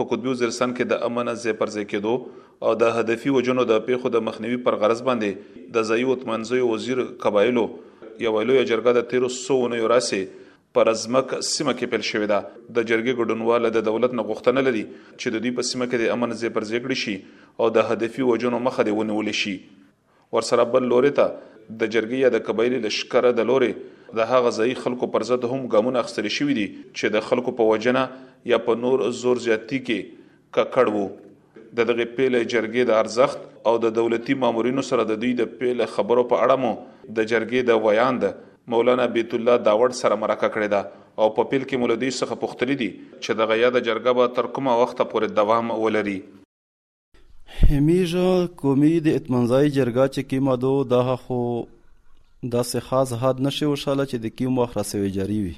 په قطبي وزیرستان کې د امن ځای پر ځای کېدو او د هدفي وژنو د پېښو د مخنیوي پر غرض باندې د ځايي اوتمانځیو وزیر قبایلو یوه لویه جرګه د تېرو څو اونیو راهسې په رزمک سیمه کې پیل شوې ده. د جرګې ګډونوال د دولت نه غوښتنه لري چې د دوی په سیمه کې د امن ځای پر ځای کړی شي او د هدفي وژنو مخه دې ونیول شي. ورسره بل لوري ته د جرګي یا د قبایلي لشکر د لوري د هغه ځایي خلکو پر ضد هم ګامونه اخیستل شوي دي چې د خلکو په وژنه یا په نور زور زیاتی کې ککړ وو. د دغې پېل جرګې د ارزښت او د دولتي مامورینو سره د دوی د پېل خبرو په اړه مو د جرګې د ویاند مولانا بیت الله داوړ سره مرکه کړې ده او په پېل کې مو له دوی څخه پوښتلي دي چې دغه یاده جرګه به تر کومه وخته پورې دوام ولري. همیش کومی د اتمنځای جرګه چې کیما دو دا خو داسې خاص حد نشي وشاله چې د کیم وخت رسوي جاری وي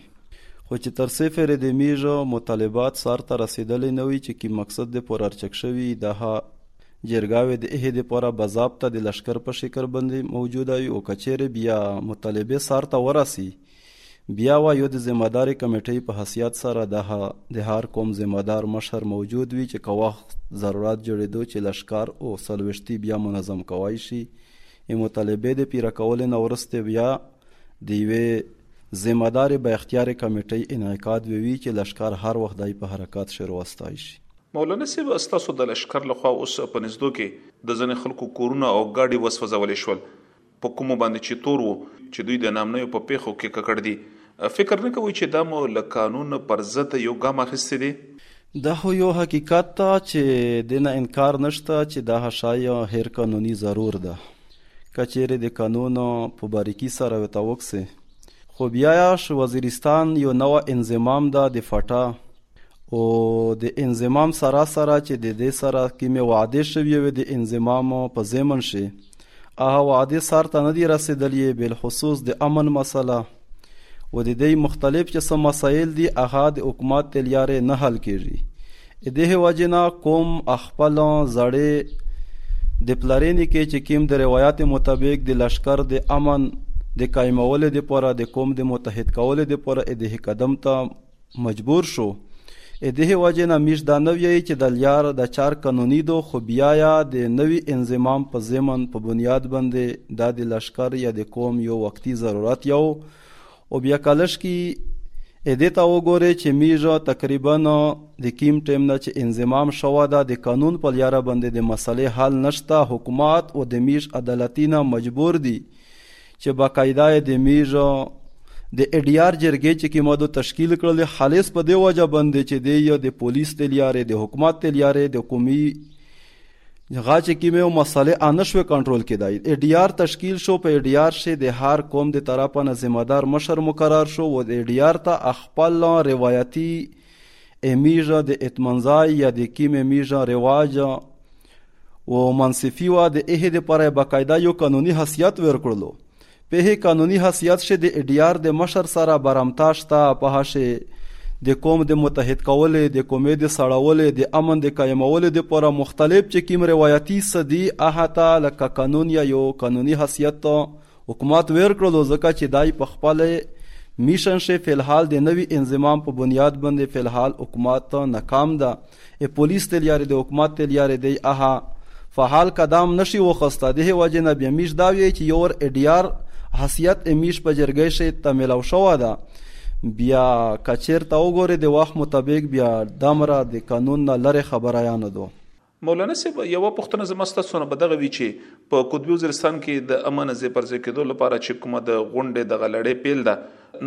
خو چې تر صفر د میژو مطالبات سر ته رسیدلې نه وي چې کی مقصد د پور ارچک شوی دا جرګاوې د اهې د پوره بضابطه د لشکر په شکر باندې موجوده وي او کچېرې بیا مطالبه سر ته ورسي بیا وایو د ذمه دارې کمیټۍ په حسیات سره ده د هر کوم ذمه دار مشر موجود وي چې که وخت ضرورت جوړېدو چې لشکر او سلوشتي بیا منظم کوای شي ای مطالبې د پیره کولې نه ورسته بیا د یوې ذمه دارې با اختیارې کمیټۍ انعقاد ووي چې لشکر هر وخت دای په حرکت شروع استای شي مولانا صاحب ستاسو د لشکر لخوا اوس په نږدو کې د ځنې خلکو کورونه او ګاډي وسوځول شول په کومو باندې چې تور وو چې دوی د نامنیو په پېښو کې ککړ دي، فکر نه کوئ چې دا مو له قانون پر ضد یو ګام اخیستی دی؟ دا خو یو حقیقت ده چې دې نه انکار نشته چې دغه شی هېر قانوني ضرور ده. که چېرې د قانون په باریکي سره ورته وکسې خو بیایش وزیرستان یو نوع انضمام ده د فاټا او د انضمام سره سره چې د دې سره کومې وعدې شوې وي د انضمام په ضمن شي هغه وعدې سر ته نه دي رسېدلې بالخصوص د امن مسله و د دې مختلف چې څه مسایل دي هغه د حکومت د لیارې نه حل کېږي دغه وجې نه کوم خپل زړې د پلرینې کې چې کوم د روایت مطابق د لشکر د امن د قایمولو لپاره د قوم د متحد کولو لپاره د قدم ته مجبور شو ای دهې وجې نه میش دا نه ویایي چې د لیار د چار قانوني دو خو بیایا د نوي انضمام په ضمن په بنیاد باندې دا د لشکر یا د قوم یو وقتی ضرورت یو او بیا کلش کی ای دې ته وګورې چې میژ تقریبا د کیم ټیم نه چې انضمام شوه ده د قانون په لیاره باندې د مسلې حل نشته حکومت او د میژ عدالتي نه مجبور دي چې باقاعده یې د میر د اډیار جرګې چې کومه د تشکیل کړل خالص په دی وجه باندې چې دی یو د پولیس تلیارې د حکومت تلیارې د قومي غا چې کومه مسلې انشو کنټرول کېدای اډیار تشکیل شو په اډیار شې د هر قوم د طرفه نه ذمہ دار مشر مقرر شو و د اډیار ته خپل روایتي امیجه د اتمنځای یا د کیمه میجه رواجه و منصفی و د ایه د پاره باقاعده یو قانوني حیثیت ورکړلو په قانوني حیثیت شه د ایډیار د مشر سره برمتا شته په هشه د قوم د متحد کولې د قومې د سړولې د امن د قائمولې د پوره مختلف چې کوم روایتي صدي احاطه لکه قانون یا یو قانوني حیثیت حکومت ویر کړلو ځکه چې دای په خپل میشن شې فلحال د نوی انضمام په بنیاد باندې فلحال حکومت ناکام ده ای پولیس تلیارې د حکومت تلیارې دی اها فعال قدم نشي وخسته ده وجه نه بیا میش دا وی چې یور ایډیار حسیت میش په جرګې شې تملو شو ده بیا کچیر ته وګوري د وخت مطابق بیا دمره د قانون نه لره خبره یانه دو مولانا صاحب یوه پوښتنه زما ستاسو نه بدغه وی چې په قطبی وزیرستان کې د امن زی پر ځای کېدو لپاره چې کومه د غونډې د غلړې پیل ده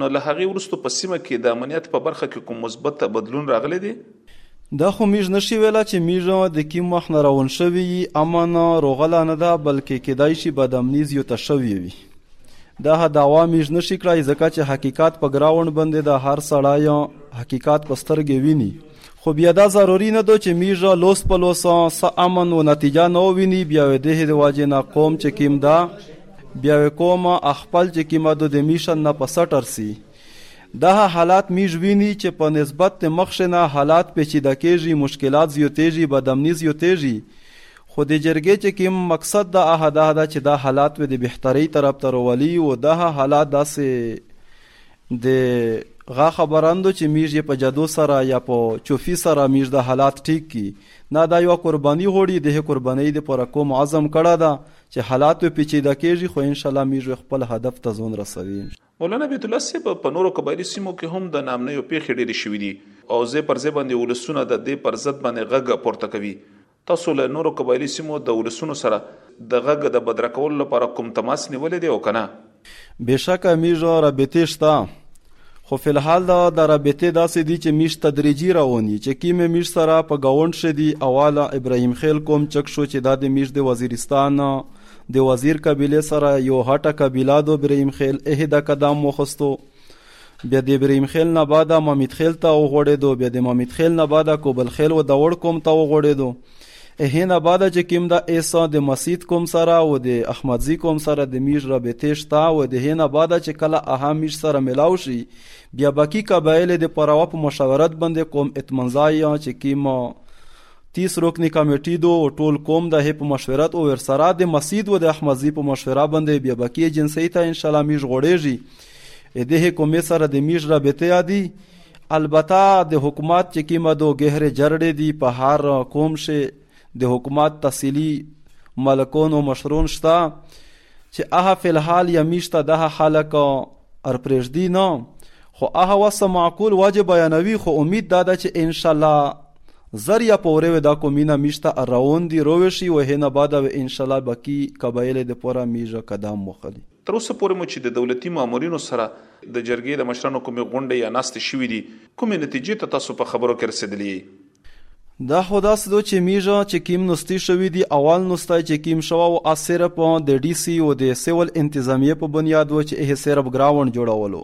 نو له هغې وروسته په سیمه کې د امنیت په برخه کې کوم مثبت بدلون راغلی دی دا خو میږ نشي ویلا چې میږ د کیم وخت نه راون شوی یي امن روغلا نه ده بلکې کېدای شي بد امني زیوته شوی وي دا دعوا میږ نشي کړای ځکه چې حقیقت په ګراوند باندې د هر سړی حقیقت په سترګې ویني خو بيا دا ضروري نه دو چې ميرزا لوس په لوسه څه امن و نتيجه نه وويني بيا وې دهې د واجې نه قوم چې کيم ده بيا وې قوم اخپل چې کيمه دو د ميشن نه په سټر سي دهه حالات ميژ ويني چې په نسبت د مخشې نه حالات پېچيده کېژي مشکلات زيوتېژي بدمني زيوتېژي خو د جرګې چې کيم مقصد د اهده ده چې دا حالات وې د بهترۍ طرف ته روالي و دهه حالات داسې د غا خبرندو چې میږ یې په جادو سره یا په چوفي سره میږ د حالات ټیک کی نه دا یو قرباني غوړي د قرباني د پوره کوم عزم کړه ده چې حالات په پیچیده کیږي خو ان شاء الله میږ خپل هدف ته ځون رسوي مولانا بیت الله صاحب په نورو قبایلی سیمو کې هم د نامنیو پیښې ډېرې شوې دي او زه پر زه باندې ولسونه د دې پر ضد باندې غږ پورته کوي تاسو له نورو قبایلي سیمو د ولسونو سره د غږ د بدرکولو لپاره کوم تماس نیولی دی او که نه؟ بېشکه میژ رابطې شته، خو فی الحال دا د رابطې داسې دي چې میژ تدریجي رواني چې کیمې میژ سره په ګاونډ شې دي اواله ابراهیم خیل کوم چک شو چې دا د میژ د وزیرستان د وزیر قبیلې سره یو هټه قبیله دو ابراهیم خیل اهدا قدام وخستو بیا د ابراهیم خیل نه بعد مامیت خیل ته وغوړېدو بیا د مامیت خیل نه بعد کوبل خیل و د وړ کوم ته وغوړېدو هینا بعد چې کوم د ایسا د مسجد کوم سره او د احمدزی کوم سره د میر رابطه شته او د هینا بعد چې کله اها میر سره ملاو شي بیا باقی قبایل د پروا په مشاورت باندې کوم اتمنځای چې کیم 30 رکنی کمیټې دو ټول کوم د هپ مشورت او ورسره د مسجد و د احمدزی په مشوره باندې بیا باقی جنسي ته ان شاء الله میږ غوړېږي دې حکومت سره د میش رابطه یادي البته د حکومت چې کیمه دو گهره جرړې دي په هر قوم شي د حکومت تحصیلی ملکون او مشرون شته چې اه فلحال یا میشته ده خلک ارپرېږدي نه خو اه وس معقول واجه بیانوي خو امید دا ده چې ان شاء الله زر یا پورې ودا کومینه میشته روان دي روي شي وه نه بعد و ان شاء الله باقي قبایل د پوره میژه قدم مخلي تر اوسه پورې مو چې د دولتي مامورینو سره د جرګې د مشرانو کومې غونډې یا ناستې شوې دي، کومې نتیجې ته تاسو په خبرو کې رسېدلي یئ؟ دا خو داسې دو چې میژه چې کیم نستی شوی دی اول نستی چې کیم شوا و اس صرف د ډی سی او د سیول انتظامیه په بنیاد و چې اه صرف ګراونډ جوړولو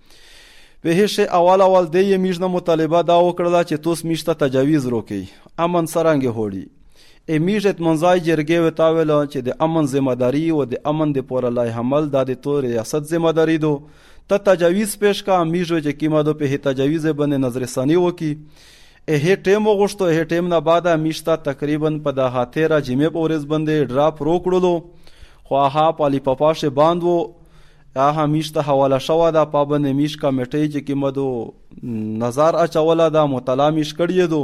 بهش اول اول د یې میژنه مطالبه دا وکړله چې توس میشته تجاویز روکی امن سرنګ هوړي ای میژ اتمنځای جرګې وتاوله چې د امن ذمہ داری او د امن د پوره لای حمل دا د تو ریاست ذمہ داری دو ته تجاویز پیش کا میژو چې کیما دو په تجاویز باندې نظر ثانی وکي ای هه ټیم وغوښتو هه ټیم نه بعد میشته تقریبا په د هاتیرا جمعې پورز باندې ډراپ روکړلو خو هغه پالی پپاشه باندې دا همیش ته حواله شوه دا پابند میش کمیټې چې کومه دو نظر اچوله دا مطالعه میش کړی دو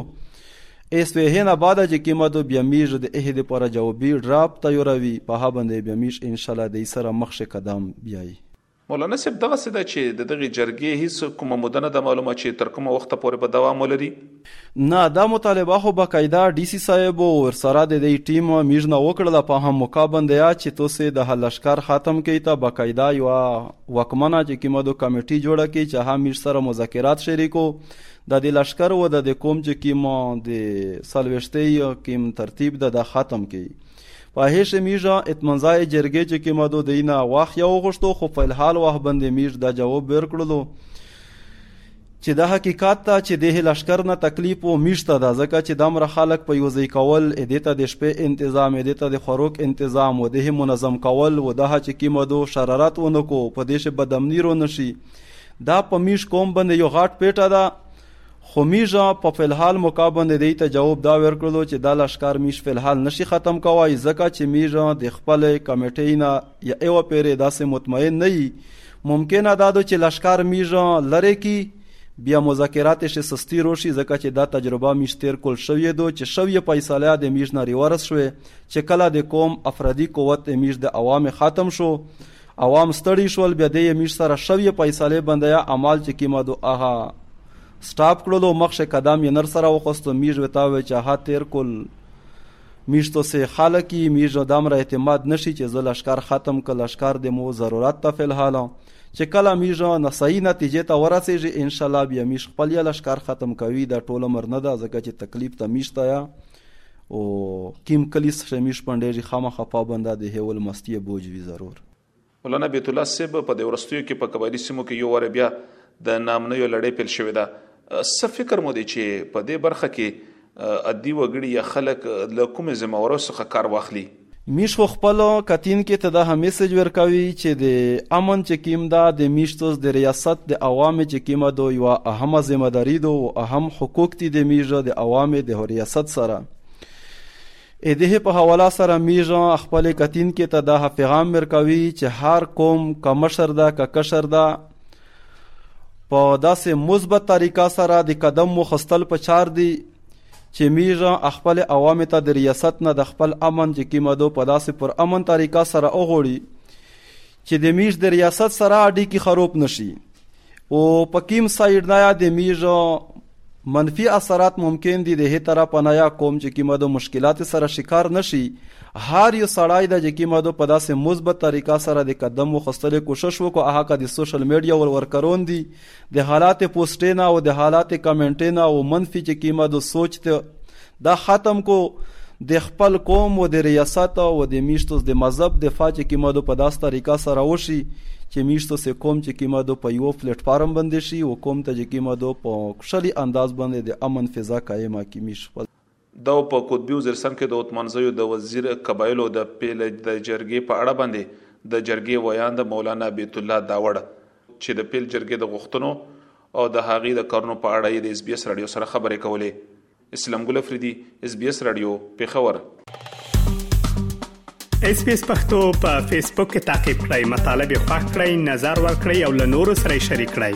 اس وه نه بعد چې کومه دو بیا میش د اهد پر جوابي ډراپ تیوروي په هغه باندې بیا میش ان شاء الله د سره مخ شه قدم بیایي مولانا صاحب دغه سده چې د دغه جرګې هیڅ کومه مدنه د معلومه چې تر کومه وخت پورې به دوام ولري نه دا مطالبه خو باقاعده ډي سي صاحب او ورسره د دی ټیم میږ نه وکړله په هم موقع بندیا چې تو سه ده لشکر ختم کی ته باقاعده یو وکمنه چې کیمه دو کمیټي جوړه کی چې هم میږ سره مذاکرات شریکو د دې لشکر و د دې کوم چې کیم د سلوشتي کیم ترتیب ده د ختم کی په هیڅ میږه اتمنځای جرګې چې کیمه دو دینه واخ یو غشتو خو په الحال وه بندې میږ د جواب ورکړلو چې دا حقیقت ته چې دې لشکر نه تکلیف و میشته ده ځکه چې دمره خلک په یو ځای کول دې ته د شپې انتظام دې ته د خوروک انتظام و دې منظم کول و دا چې کیمه دو شرارت و نکو په دې شه بدمنی رو نشي دا په میش کوم باندې یو غاټ پیټه ده خو میژه په فلحال موقع باندې دی ته جواب دا ورکړلو چې دا لشکر میش فلحال نشي ختم کوای ځکه چې میژه د خپل کمیټې نه یا ای وپیرې داسې مطمئن نه یي ممکنه دا ده چې لشکر میژ لرې کی بیا مذاکرات شي سستی روشي ځکه چې دا تجربه میش تیر کول شوې دو چې شوې فیصله د میش نه ریورس شوې چې کله د قوم افرادي قوت میش د عوام ختم شو عوام ستړي شول بیا د میش سره شوې فیصله بندیا عمل چې کیما دو اها سټاپ کړلو مخ شه قدم یې نر سره وخستو میژ وتاوي چې ها تیر کول میژ ته سه خلک یی میژ دمره اعتماد نشی چې زه لشکر ختم که لشکر د مو ضرورت ته فلحال چې کله میژ نه صحیح نتیجه ته ورسیږي ان شاء الله بیا میژ خپل یا لشکر ختم کوي دا ټول مر نه ده ځکه چې تکلیف ته میژ ته یا او کیم کلیس شمیش پنډیجی خامخا پابنده د هیول مستی بوج وی ضرور مولانا بیت الله صاحب په دې ورستیو کې په قبایلی سیمو کې یو واره بیا د نامنیو لړۍ پیل شوې ده څه فکر مو دی چې په دې برخه کې عادي وګړي یا خلک له کومې ذمہوارو څخه کار واخلي میش خو خپل کتین کې ته دا همیسج ورکوي چې د امن چې کیم دا د میشتوس د ریاست د عوام چې کیمه دو یو اهمه ذمہ داری دو او اهم حقوق دي د میژ د عوام د ریاست سره ادهه په حواله سره میژان خپل کتین کې ته دا پیغام ورکوي چې هر قوم که مشر ده که کشر ده په داسې مثبت طریقه سره د قدم مخستل په چار دی چې میرا خپل عوام ته د ریاست نه د خپل امن چې کیمه دو په داسې پر امن طریقه سره وغوړي چې د میژ د ریاست سره اړیکې خروپ نشي او په کیم سایډ نه د میژ منفي اثرات ممکن دي د هي طرف نه یا کوم چې کیمه د مشکلات سره شکار نشي هر یو سړی د جکیمه د په داسې مثبت طریقه سره د قدم وخستلې کوشش وکړو هغه د سوشل میډیا ور ورکرون دي د حالات پوسټې نه او د حالات کمنټې نه او منفي چې کیمه د سوچ ته دا ختم کو د خپل قوم او د ریاست او د میشتو د مذهب د فاج کیمه د په داس طریقه سره وشي چې میشتو سه قوم چې کیمه د په یو پلیټ فارم باندې شي او قوم ته چې کیمه د په کشلي انداز باندې د امن فضا قائمه کی میش خپل ده په قطبي وزیرستان کې د اوتمانزیو د وزیر قبایلو د پیله د جرګې په اړه باندې د جرګې ویاند مولانا بیت الله داوړ چې د پیل جرګې د غوښتنو او د هغې د کارونو په اړه یې د اس بي اس رادیو سره خبرې کولې اسلام ګل افریدي اس بي اس رادیو پیښور اس پی اس پختو په فیسبوک کې تا کې پلی مطلب یو فاک کړئ نظر ور کړئ او له نورو سره شریک کړئ